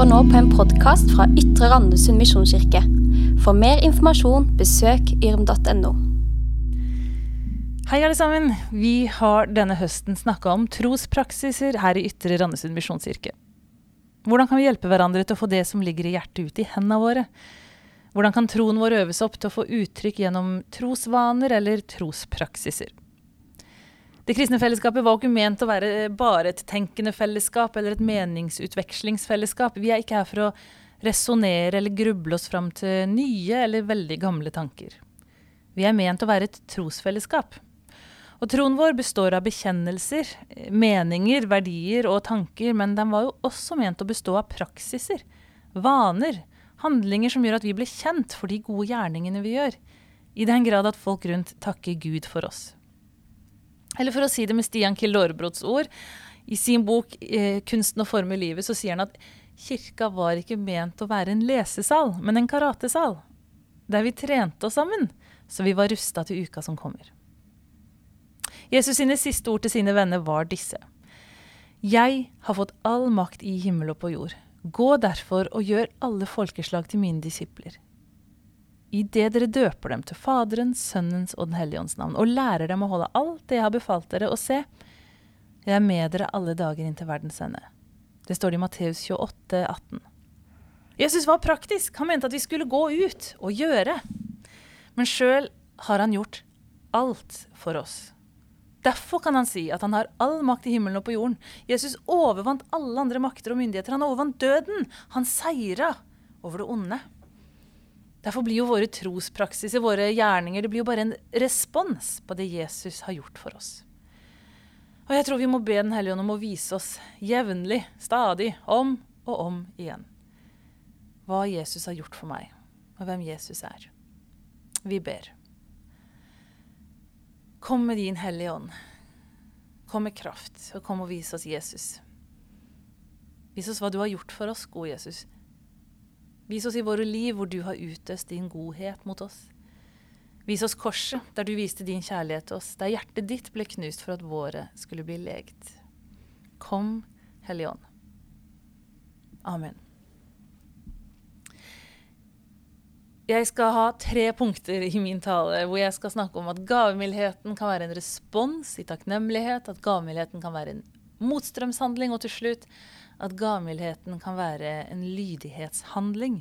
hører nå på en podkast fra Ytre Randesund misjonskirke. For mer informasjon, besøk yrm.no. Hei, alle sammen. Vi har denne høsten snakka om trospraksiser her i Ytre Randesund misjonskirke. Hvordan kan vi hjelpe hverandre til å få det som ligger i hjertet, ut i hendene våre? Hvordan kan troen vår øves opp til å få uttrykk gjennom trosvaner eller trospraksiser? Det kristne fellesskapet var ikke ment å være bare et tenkende fellesskap eller et meningsutvekslingsfellesskap. Vi er ikke her for å resonnere eller gruble oss fram til nye eller veldig gamle tanker. Vi er ment å være et trosfellesskap. Og troen vår består av bekjennelser, meninger, verdier og tanker, men den var jo også ment å bestå av praksiser, vaner, handlinger som gjør at vi blir kjent for de gode gjerningene vi gjør, i den grad at folk rundt takker Gud for oss. Eller for å si det med Stian Kildorbrots ord, i sin bok eh, 'Kunsten å forme livet' så sier han at kirka var ikke ment å være en lesesal, men en karatesal. Der vi trente oss sammen, så vi var rusta til uka som kommer. Jesus sine siste ord til sine venner var disse. Jeg har fått all makt i himmel og på jord. Gå derfor og gjør alle folkeslag til mine disipler idet dere døper dem til Faderens, Sønnens og Den hellige ånds navn, og lærer dem å holde alt det jeg har befalt dere, og se, jeg er med dere alle dager inn til verdens ende. Det står det i Matteus 28, 18. Jesus var praktisk. Han mente at vi skulle gå ut og gjøre. Men sjøl har han gjort alt for oss. Derfor kan han si at han har all makt i himmelen og på jorden. Jesus overvant alle andre makter og myndigheter. Han overvant døden. Han seira over det onde. Derfor blir jo våre trospraksiser, våre gjerninger, det blir jo bare en respons på det Jesus har gjort for oss. Og jeg tror vi må be Den hellige ånd om å vise oss jevnlig, stadig, om og om igjen hva Jesus har gjort for meg, og hvem Jesus er. Vi ber. Kom med din Hellige Ånd. Kom med kraft, og kom og vis oss Jesus. Vis oss hva du har gjort for oss, gode Jesus. Vis oss i våre liv hvor du har utøst din godhet mot oss. Vis oss korset, der du viste din kjærlighet til oss, der hjertet ditt ble knust for at våre skulle bli legt. Kom, Hellige Ånd. Amen. Jeg skal ha tre punkter i min tale hvor jeg skal snakke om at gavmildheten kan være en respons i takknemlighet, at gavmildheten kan være en motstrømshandling, og til slutt at gavmildheten kan være en lydighetshandling.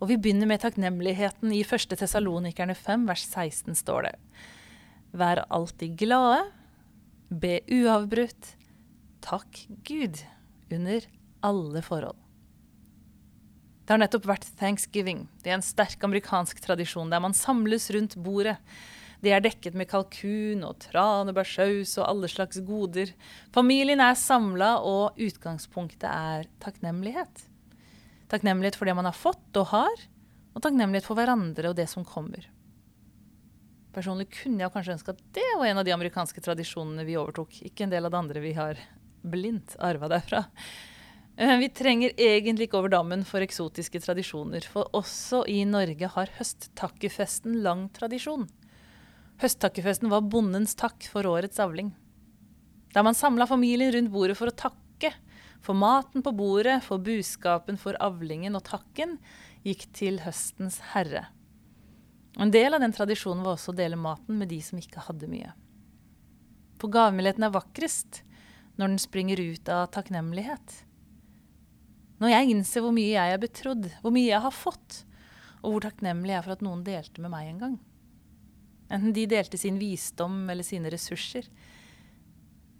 Og vi begynner med takknemligheten. I 1. Tessalonikerne 5, vers 16 står det Vær alltid glade, be uavbrutt, takk Gud under alle forhold. Det har nettopp vært thanksgiving. Det er en sterk amerikansk tradisjon der man samles rundt bordet. Det er dekket med kalkun og tranebærsaus og alle slags goder. Familien er samla, og utgangspunktet er takknemlighet. Takknemlighet for det man har fått og har, og takknemlighet for hverandre og det som kommer. Personlig kunne jeg kanskje ønske at det var en av de amerikanske tradisjonene vi overtok, ikke en del av det andre vi har blindt arva derfra. Eh, vi trenger egentlig ikke over dammen for eksotiske tradisjoner, for også i Norge har høsttakkefesten lang tradisjon. Høsttakkefesten var bondens takk for årets avling. Da man samla familien rundt bordet for å takke. For maten på bordet, for buskapen, for avlingen, og takken gikk til høstens herre. En del av den tradisjonen var også å dele maten med de som ikke hadde mye. For gavmildheten er vakrest når den springer ut av takknemlighet. Når jeg innser hvor mye jeg er betrodd, hvor mye jeg har fått, og hvor takknemlig jeg er for at noen delte med meg en gang. Enten de delte sin visdom eller sine ressurser.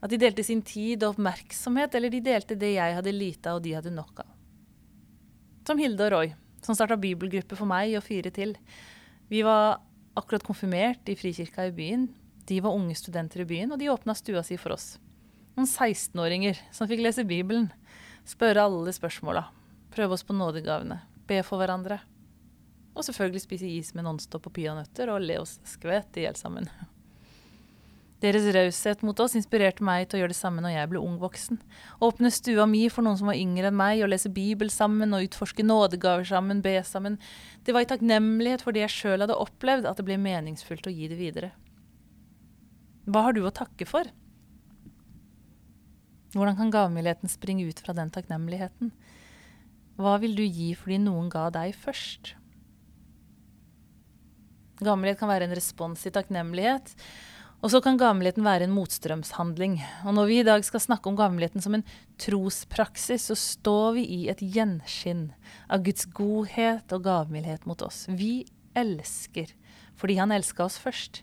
At de delte sin tid og oppmerksomhet, eller de delte det jeg hadde lite av og de hadde nok av. Som Hilde og Roy, som starta bibelgruppe for meg og fire til. Vi var akkurat konfirmert i Frikirka i byen. De var unge studenter i byen, og de åpna stua si for oss. Noen 16-åringer som fikk lese Bibelen, spørre alle spørsmåla, prøve oss på nådegavene, be for hverandre. Og selvfølgelig spise is med Nonstop og peanøtter og le oss skvett i hjel sammen. Deres raushet mot oss inspirerte meg til å gjøre det samme når jeg ble ung voksen. Åpne stua mi for noen som var yngre enn meg, og lese Bibel sammen og utforske nådegaver sammen, be sammen. Det var i takknemlighet for det jeg sjøl hadde opplevd, at det ble meningsfullt å gi det videre. Hva har du å takke for? Hvordan kan gavmildheten springe ut fra den takknemligheten? Hva vil du gi fordi noen ga deg først? Gavmildhet kan være en respons i takknemlighet. Og så kan gavmildheten være en motstrømshandling. Og når vi i dag skal snakke om gavmildheten som en trospraksis, så står vi i et gjenskinn av Guds godhet og gavmildhet mot oss. Vi elsker fordi han elska oss først.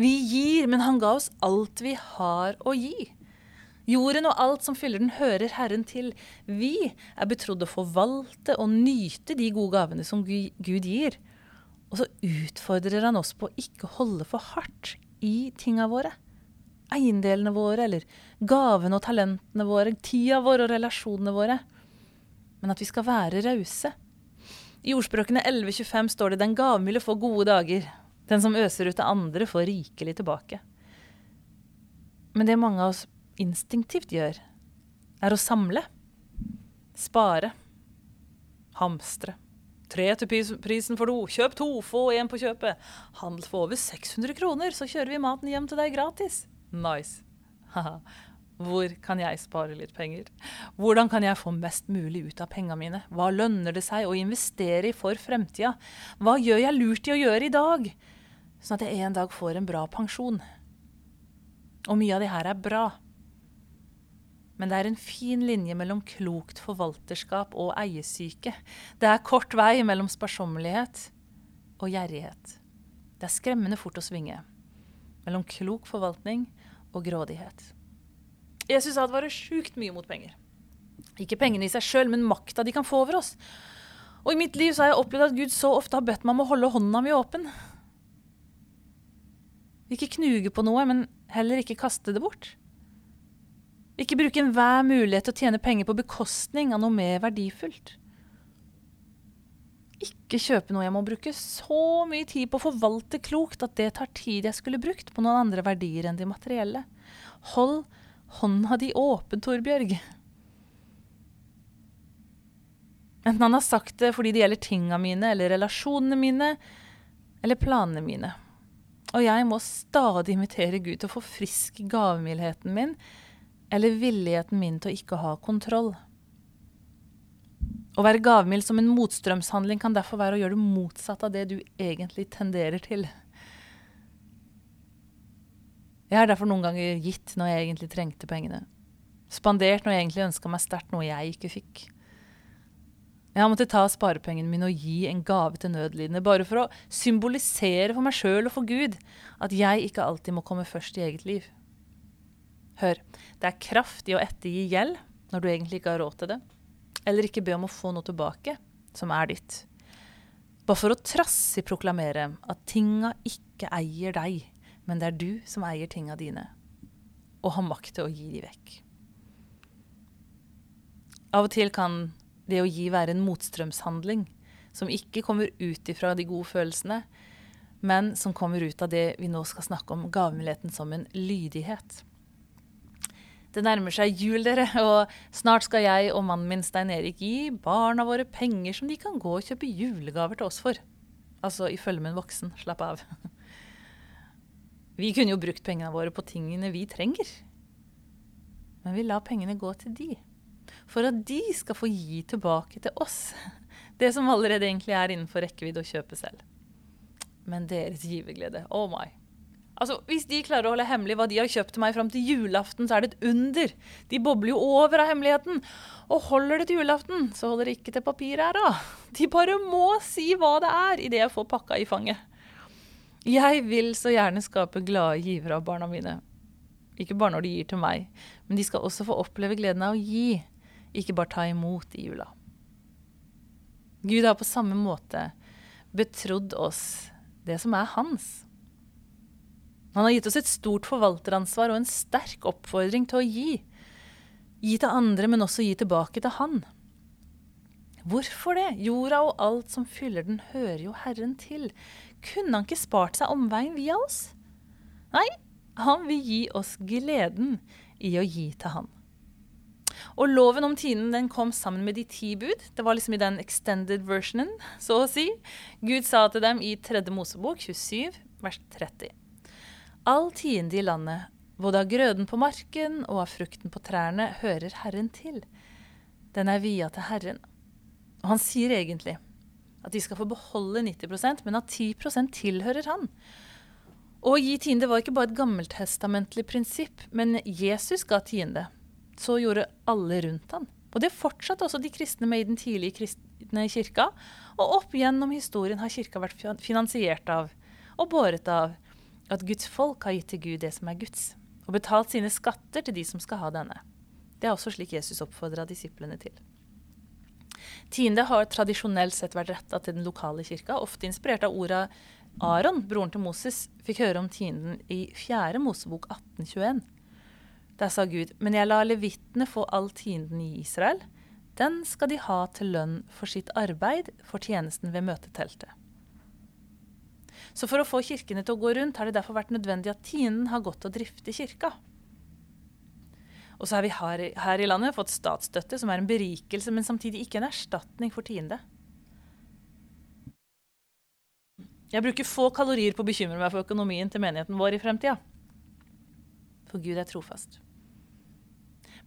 Vi gir, men han ga oss alt vi har å gi. Jorden og alt som fyller den, hører Herren til. Vi er betrodd å forvalte og nyte de gode gavene som Gud gir. Og så utfordrer han oss på å ikke holde for hardt i tinga våre. Eiendelene våre, eller gavene og talentene våre, tida vår og relasjonene våre. Men at vi skal være rause. I ordspråkene 11.25 står det 'den gavmilde får gode dager'. Den som øser ut av andre, får rikelig tilbake. Men det mange av oss instinktivt gjør, er å samle. Spare. Hamstre. Tre til prisen for to. Kjøp to, få én på kjøpet. Handel for over 600 kroner, så kjører vi maten hjem til deg gratis. Nice. Hvor kan jeg spare litt penger? Hvordan kan jeg få mest mulig ut av pengene mine? Hva lønner det seg å investere i for fremtida? Hva gjør jeg lurt i å gjøre i dag? Sånn at jeg en dag får en bra pensjon. Og mye av det her er bra. Men det er en fin linje mellom klokt forvalterskap og eiesyke. Det er kort vei mellom sparsommelighet og gjerrighet. Det er skremmende fort å svinge mellom klok forvaltning og grådighet. Jesus advarer sjukt mye mot penger. Ikke pengene i seg sjøl, men makta de kan få over oss. Og i mitt liv så har jeg opplevd at Gud så ofte har bedt meg om å holde hånda mi åpen. Ikke knuge på noe, men heller ikke kaste det bort. Ikke bruke enhver mulighet til å tjene penger på bekostning av noe mer verdifullt. Ikke kjøpe noe jeg må bruke så mye tid på å forvalte klokt at det tar tid jeg skulle brukt på noen andre verdier enn de materielle. Hold hånda di åpen, Torbjørg. Enten han har sagt det fordi det gjelder tinga mine eller relasjonene mine eller planene mine. Og jeg må stadig invitere Gud til å forfriske gavmildheten min eller villigheten min til å ikke ha kontroll. Å være gavmild som en motstrømshandling kan derfor være å gjøre det motsatt av det du egentlig tenderer til. Jeg har derfor noen ganger gitt når jeg egentlig trengte pengene. Spandert når jeg egentlig ønska meg sterkt noe jeg ikke fikk. Jeg har måttet ta sparepengene mine og gi en gave til nødlidende, bare for å symbolisere for meg sjøl og for Gud at jeg ikke alltid må komme først i eget liv. Hør, det er kraft i å ettergi gjeld når du egentlig ikke har råd til det, eller ikke be om å få noe tilbake som er ditt. Bare for å trassig proklamere at tinga ikke eier deg, men det er du som eier tinga dine, og har makt til å gi de vekk. Av og til kan det å gi være en motstrømshandling som ikke kommer ut ifra de gode følelsene, men som kommer ut av det vi nå skal snakke om, gavmildheten som en lydighet. Det nærmer seg jul, dere, og snart skal jeg og mannen min Stein Erik gi barna våre penger som de kan gå og kjøpe julegaver til oss for. Altså i følge med en voksen. Slapp av. Vi kunne jo brukt pengene våre på tingene vi trenger. Men vi lar pengene gå til de. For at de skal få gi tilbake til oss det som allerede egentlig er innenfor rekkevidde å kjøpe selv. Men deres giverglede, oh my. Altså, Hvis de klarer å holde hemmelig hva de har kjøpt til meg fram til julaften, så er det et under. De bobler jo over av hemmeligheten. Og holder det til julaften, så holder det ikke til papiret her, da. De bare må si hva det er idet jeg får pakka i fanget. Jeg vil så gjerne skape glade givere av barna mine. Ikke bare når de gir til meg, men de skal også få oppleve gleden av å gi, ikke bare ta imot i jula. Gud har på samme måte betrodd oss det som er hans. Han har gitt oss et stort forvalteransvar og en sterk oppfordring til å gi. Gi til andre, men også gi tilbake til Han. Hvorfor det? Jorda og alt som fyller den, hører jo Herren til. Kunne han ikke spart seg omveien via oss? Nei, han vil gi oss gleden i å gi til Han. Og loven om tinen den kom sammen med de ti bud. Det var liksom i den extended versionen, så å si. Gud sa til dem i tredje Mosebok 27, vers 30. All tiende i landet Både av grøden på marken og av frukten på trærne hører Herren til. Den er via til Herren. Og han sier egentlig at de skal få beholde 90% men at 10% tilhører han. Å gi tiende var ikke bare et gammeltestamentlig prinsipp, men Jesus ga tiende. Så gjorde alle rundt han. Og det fortsatte også de kristne med i den tidlige kristne kirka. Og opp gjennom historien har kirka vært finansiert av og båret av at Guds folk har gitt til Gud det som er Guds, og betalt sine skatter til de som skal ha denne. Det er også slik Jesus oppfordra disiplene til. Tiende har tradisjonelt sett vært retta til den lokale kirka, ofte inspirert av orda Aron, broren til Moses, fikk høre om tienden i 4. Mosebok 1821. Der sa Gud, men jeg lar levitene få all tienden i Israel. Den skal de ha til lønn for sitt arbeid for tjenesten ved møteteltet. Så for å få kirkene til å gå rundt, har det derfor vært nødvendig at tienden har gått og drifte kirka. Og så har vi her, her, i landet fått statsstøtte, som er en berikelse, men samtidig ikke en erstatning for tiende. Jeg bruker få kalorier på å bekymre meg for økonomien til menigheten vår i fremtida. For Gud er trofast.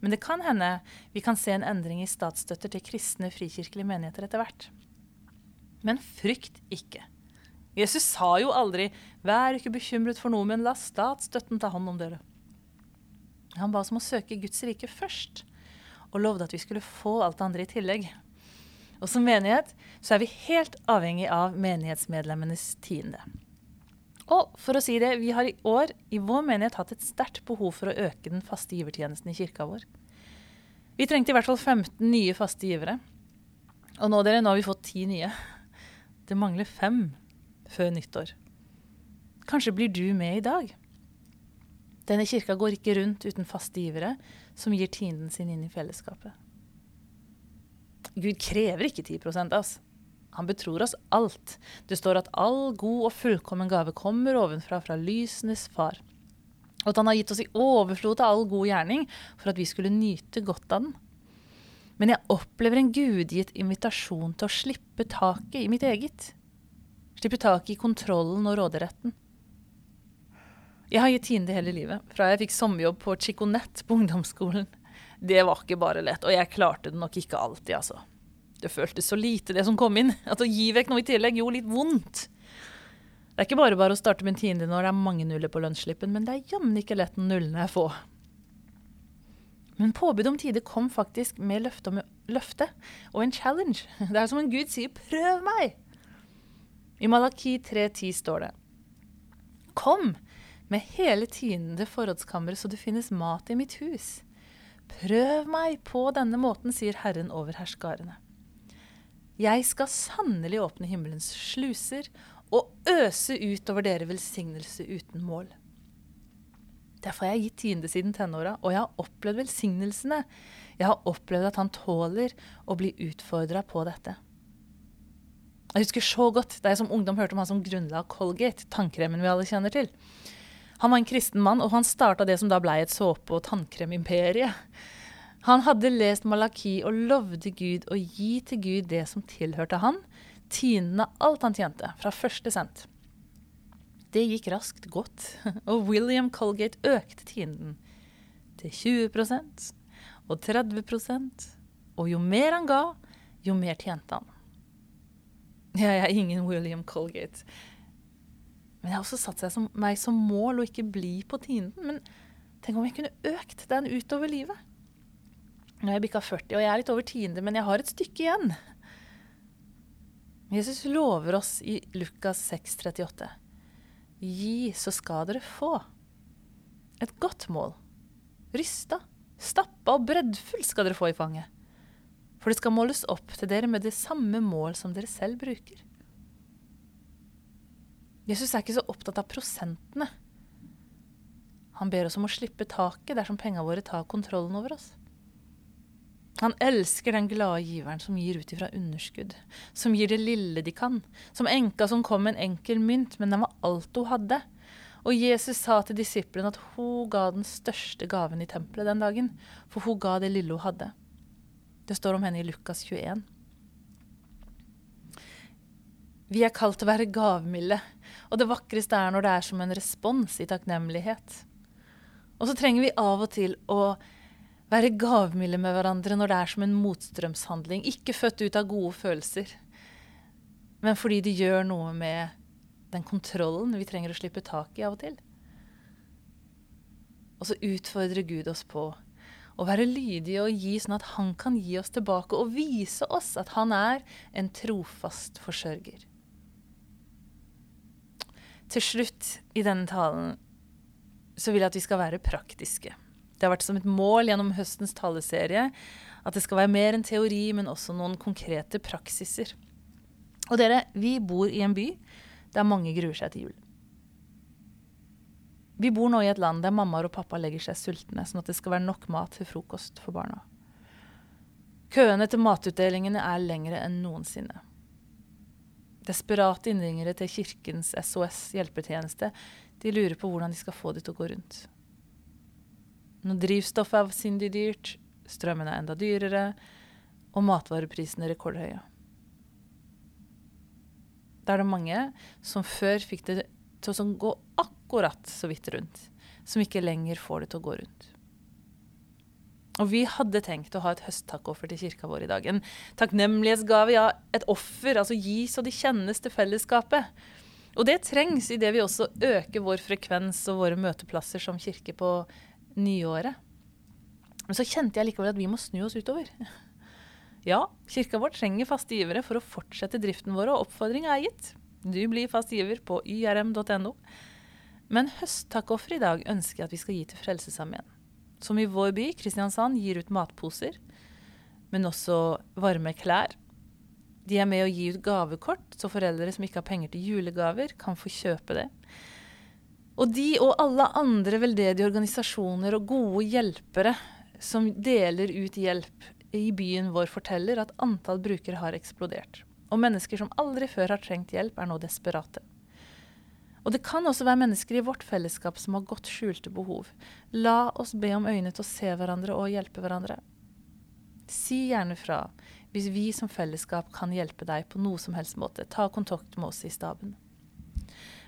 Men det kan hende vi kan se en endring i statsstøtter til kristne frikirkelige menigheter etter hvert. Men frykt ikke. Jesus sa jo aldri 'vær ikke bekymret for noe, men la statsstøtten ta hånd om dere'. Han ba oss om å søke Guds rike først, og lovde at vi skulle få alt det andre i tillegg. Og som menighet så er vi helt avhengig av menighetsmedlemmenes tiende. Og for å si det, vi har i år i vår menighet hatt et sterkt behov for å øke den faste givertjenesten i kirka vår. Vi trengte i hvert fall 15 nye faste givere. Og nå, dere, nå har vi fått ti nye. Det mangler fem før nyttår. Kanskje blir du med i dag? Denne kirka går ikke rundt uten faste givere som gir tienden sin inn i fellesskapet. Gud krever ikke 10 av oss. Han betror oss alt. Det står at all god og fullkommen gave kommer ovenfra, fra lysenes far. Og at han har gitt oss i overflod av all god gjerning for at vi skulle nyte godt av den. Men jeg opplever en gudgitt invitasjon til å slippe taket i mitt eget. Slippe tak i kontrollen og råderetten. Jeg har gitt tiende hele livet, fra jeg fikk sommerjobb på Chiconet på ungdomsskolen. Det var ikke bare lett, og jeg klarte det nok ikke alltid, altså. Det føltes så lite, det som kom inn, at å gi vekk noe i tillegg gjorde litt vondt. Det er ikke bare bare å starte med en tiende når det er mange nuller på lønnsslippen, men det er jammen ikke lett når nullene er få. Men påbudet om tide kom faktisk med løfte, om, løfte og en challenge. Det er som en gud sier 'prøv meg'. I Malaki 3.10 står det Kom med hele tiende forrådskammeret så det finnes mat i mitt hus. Prøv meg på denne måten, sier Herren over herskarene. Jeg skal sannelig åpne himmelens sluser og øse ut over dere velsignelse uten mål. Derfor har jeg gitt tiende siden tenåra, og jeg har opplevd velsignelsene. Jeg har opplevd at han tåler å bli utfordra på dette. Jeg husker så godt da jeg som ungdom hørte om han som grunnla Colgate, tannkremen vi alle kjenner til. Han var en kristen mann, og han starta det som da blei et såpe- og tannkremimperie. Han hadde lest Malaki og lovde Gud å gi til Gud det som tilhørte han, tienden av alt han tjente, fra første cent. Det gikk raskt godt, og William Colgate økte tienden til 20% og 30% og jo mer han ga, jo mer tjente han. Jeg er ingen William Colgate. Men jeg har også satt som, meg som mål å ikke bli på tienden. Men tenk om jeg kunne økt den utover livet. Nå er jeg bikka 40, og jeg er litt over tiende, men jeg har et stykke igjen. Jesus lover oss i Lukas 6, 38. Gi, så skal dere få. Et godt mål. Rysta, stappa og breddfull skal dere få i fanget. For det skal måles opp til dere med det samme mål som dere selv bruker. Jesus er ikke så opptatt av prosentene. Han ber oss om å slippe taket dersom penga våre tar kontrollen over oss. Han elsker den glade giveren som gir ut ifra underskudd, som gir det lille de kan, som enka som kom med en enkel mynt, men den var alt hun hadde. Og Jesus sa til disiplene at hun ga den største gaven i tempelet den dagen, for hun ga det lille hun hadde. Det står om henne i Lukas 21. Vi er kalt til å være gavmilde, og det vakreste er når det er som en respons i takknemlighet. Og så trenger vi av og til å være gavmilde med hverandre når det er som en motstrømshandling. Ikke født ut av gode følelser, men fordi det gjør noe med den kontrollen vi trenger å slippe tak i av og til. Og så utfordrer Gud oss på å være lydige og gi sånn at han kan gi oss tilbake og vise oss at han er en trofast forsørger. Til slutt i denne talen så vil jeg at vi skal være praktiske. Det har vært som et mål gjennom høstens taleserie at det skal være mer enn teori, men også noen konkrete praksiser. Og dere, vi bor i en by der mange gruer seg til jul. Vi bor nå i et land der mammaer og pappa legger seg sultne, sånn at det skal være nok mat til frokost for barna. Køene til matutdelingene er lengre enn noensinne. Desperate innringere til Kirkens SOS hjelpetjeneste de lurer på hvordan de skal få det til å gå rundt. Når drivstoffet er avsindig dyrt, strømmen er enda dyrere, og matvareprisene rekordhøye. Da er det mange som før fikk det til å gå akkurat så vidt rundt, som ikke lenger får det til å gå rundt. Og vi hadde tenkt å ha et høsttakkoffer til kirka vår i dag. En takknemlighetsgave, ja, et offer. Altså gi så det kjennes til fellesskapet. Og det trengs idet vi også øker vår frekvens og våre møteplasser som kirke på nyåret. Men så kjente jeg likevel at vi må snu oss utover. Ja, kirka vår trenger faste givere for å fortsette driften vår, og oppfordringa er gitt. Du blir fast giver på yrm.no. Men høsttakkoffer i dag ønsker jeg at vi skal gi til Frelsesarmeen. Som i vår by, Kristiansand, gir ut matposer, men også varme klær. De er med å gi ut gavekort, så foreldre som ikke har penger til julegaver, kan få kjøpe det. Og de og alle andre veldedige organisasjoner og gode hjelpere som deler ut hjelp i byen vår, forteller at antall brukere har eksplodert. Og mennesker som aldri før har trengt hjelp, er nå desperate. Og det kan også være mennesker i vårt fellesskap som har godt skjulte behov. La oss be om øyne til å se hverandre og hjelpe hverandre. Si gjerne fra hvis vi som fellesskap kan hjelpe deg på noe som helst måte. Ta kontakt med oss i staben.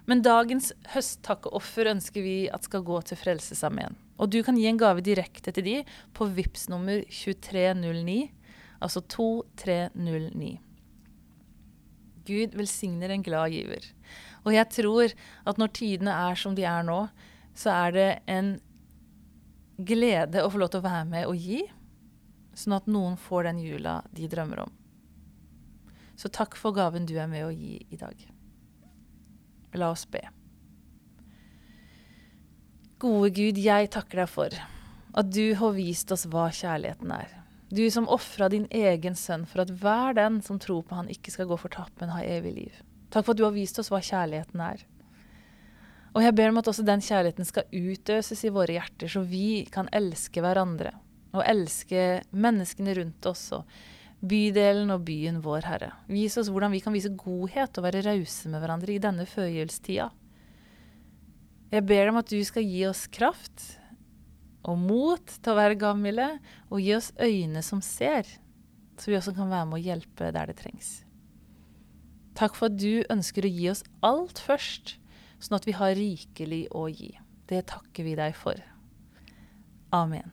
Men dagens høsttakkeoffer ønsker vi at skal gå til Frelsesarmeen. Og du kan gi en gave direkte til de på VIPS nummer 2309, altså 2309. Gud velsigner en glad giver. Og jeg tror at når tidene er som de er nå, så er det en glede å få lov til å være med og gi, sånn at noen får den jula de drømmer om. Så takk for gaven du er med å gi i dag. La oss be. Gode Gud, jeg takker deg for at du har vist oss hva kjærligheten er. Du som ofra din egen sønn for at hver den som tror på han, ikke skal gå fortapt, men ha evig liv. Takk for at du har vist oss hva kjærligheten er. Og jeg ber om at også den kjærligheten skal utøses i våre hjerter, så vi kan elske hverandre og elske menneskene rundt oss og bydelen og byen vår, Herre. Vis oss hvordan vi kan vise godhet og være rause med hverandre i denne førjulstida. Jeg ber om at du skal gi oss kraft og mot til å være gamle, og gi oss øyne som ser, så vi også kan være med å hjelpe der det trengs. Takk for at du ønsker å gi oss alt først, sånn at vi har rikelig å gi. Det takker vi deg for. Amen.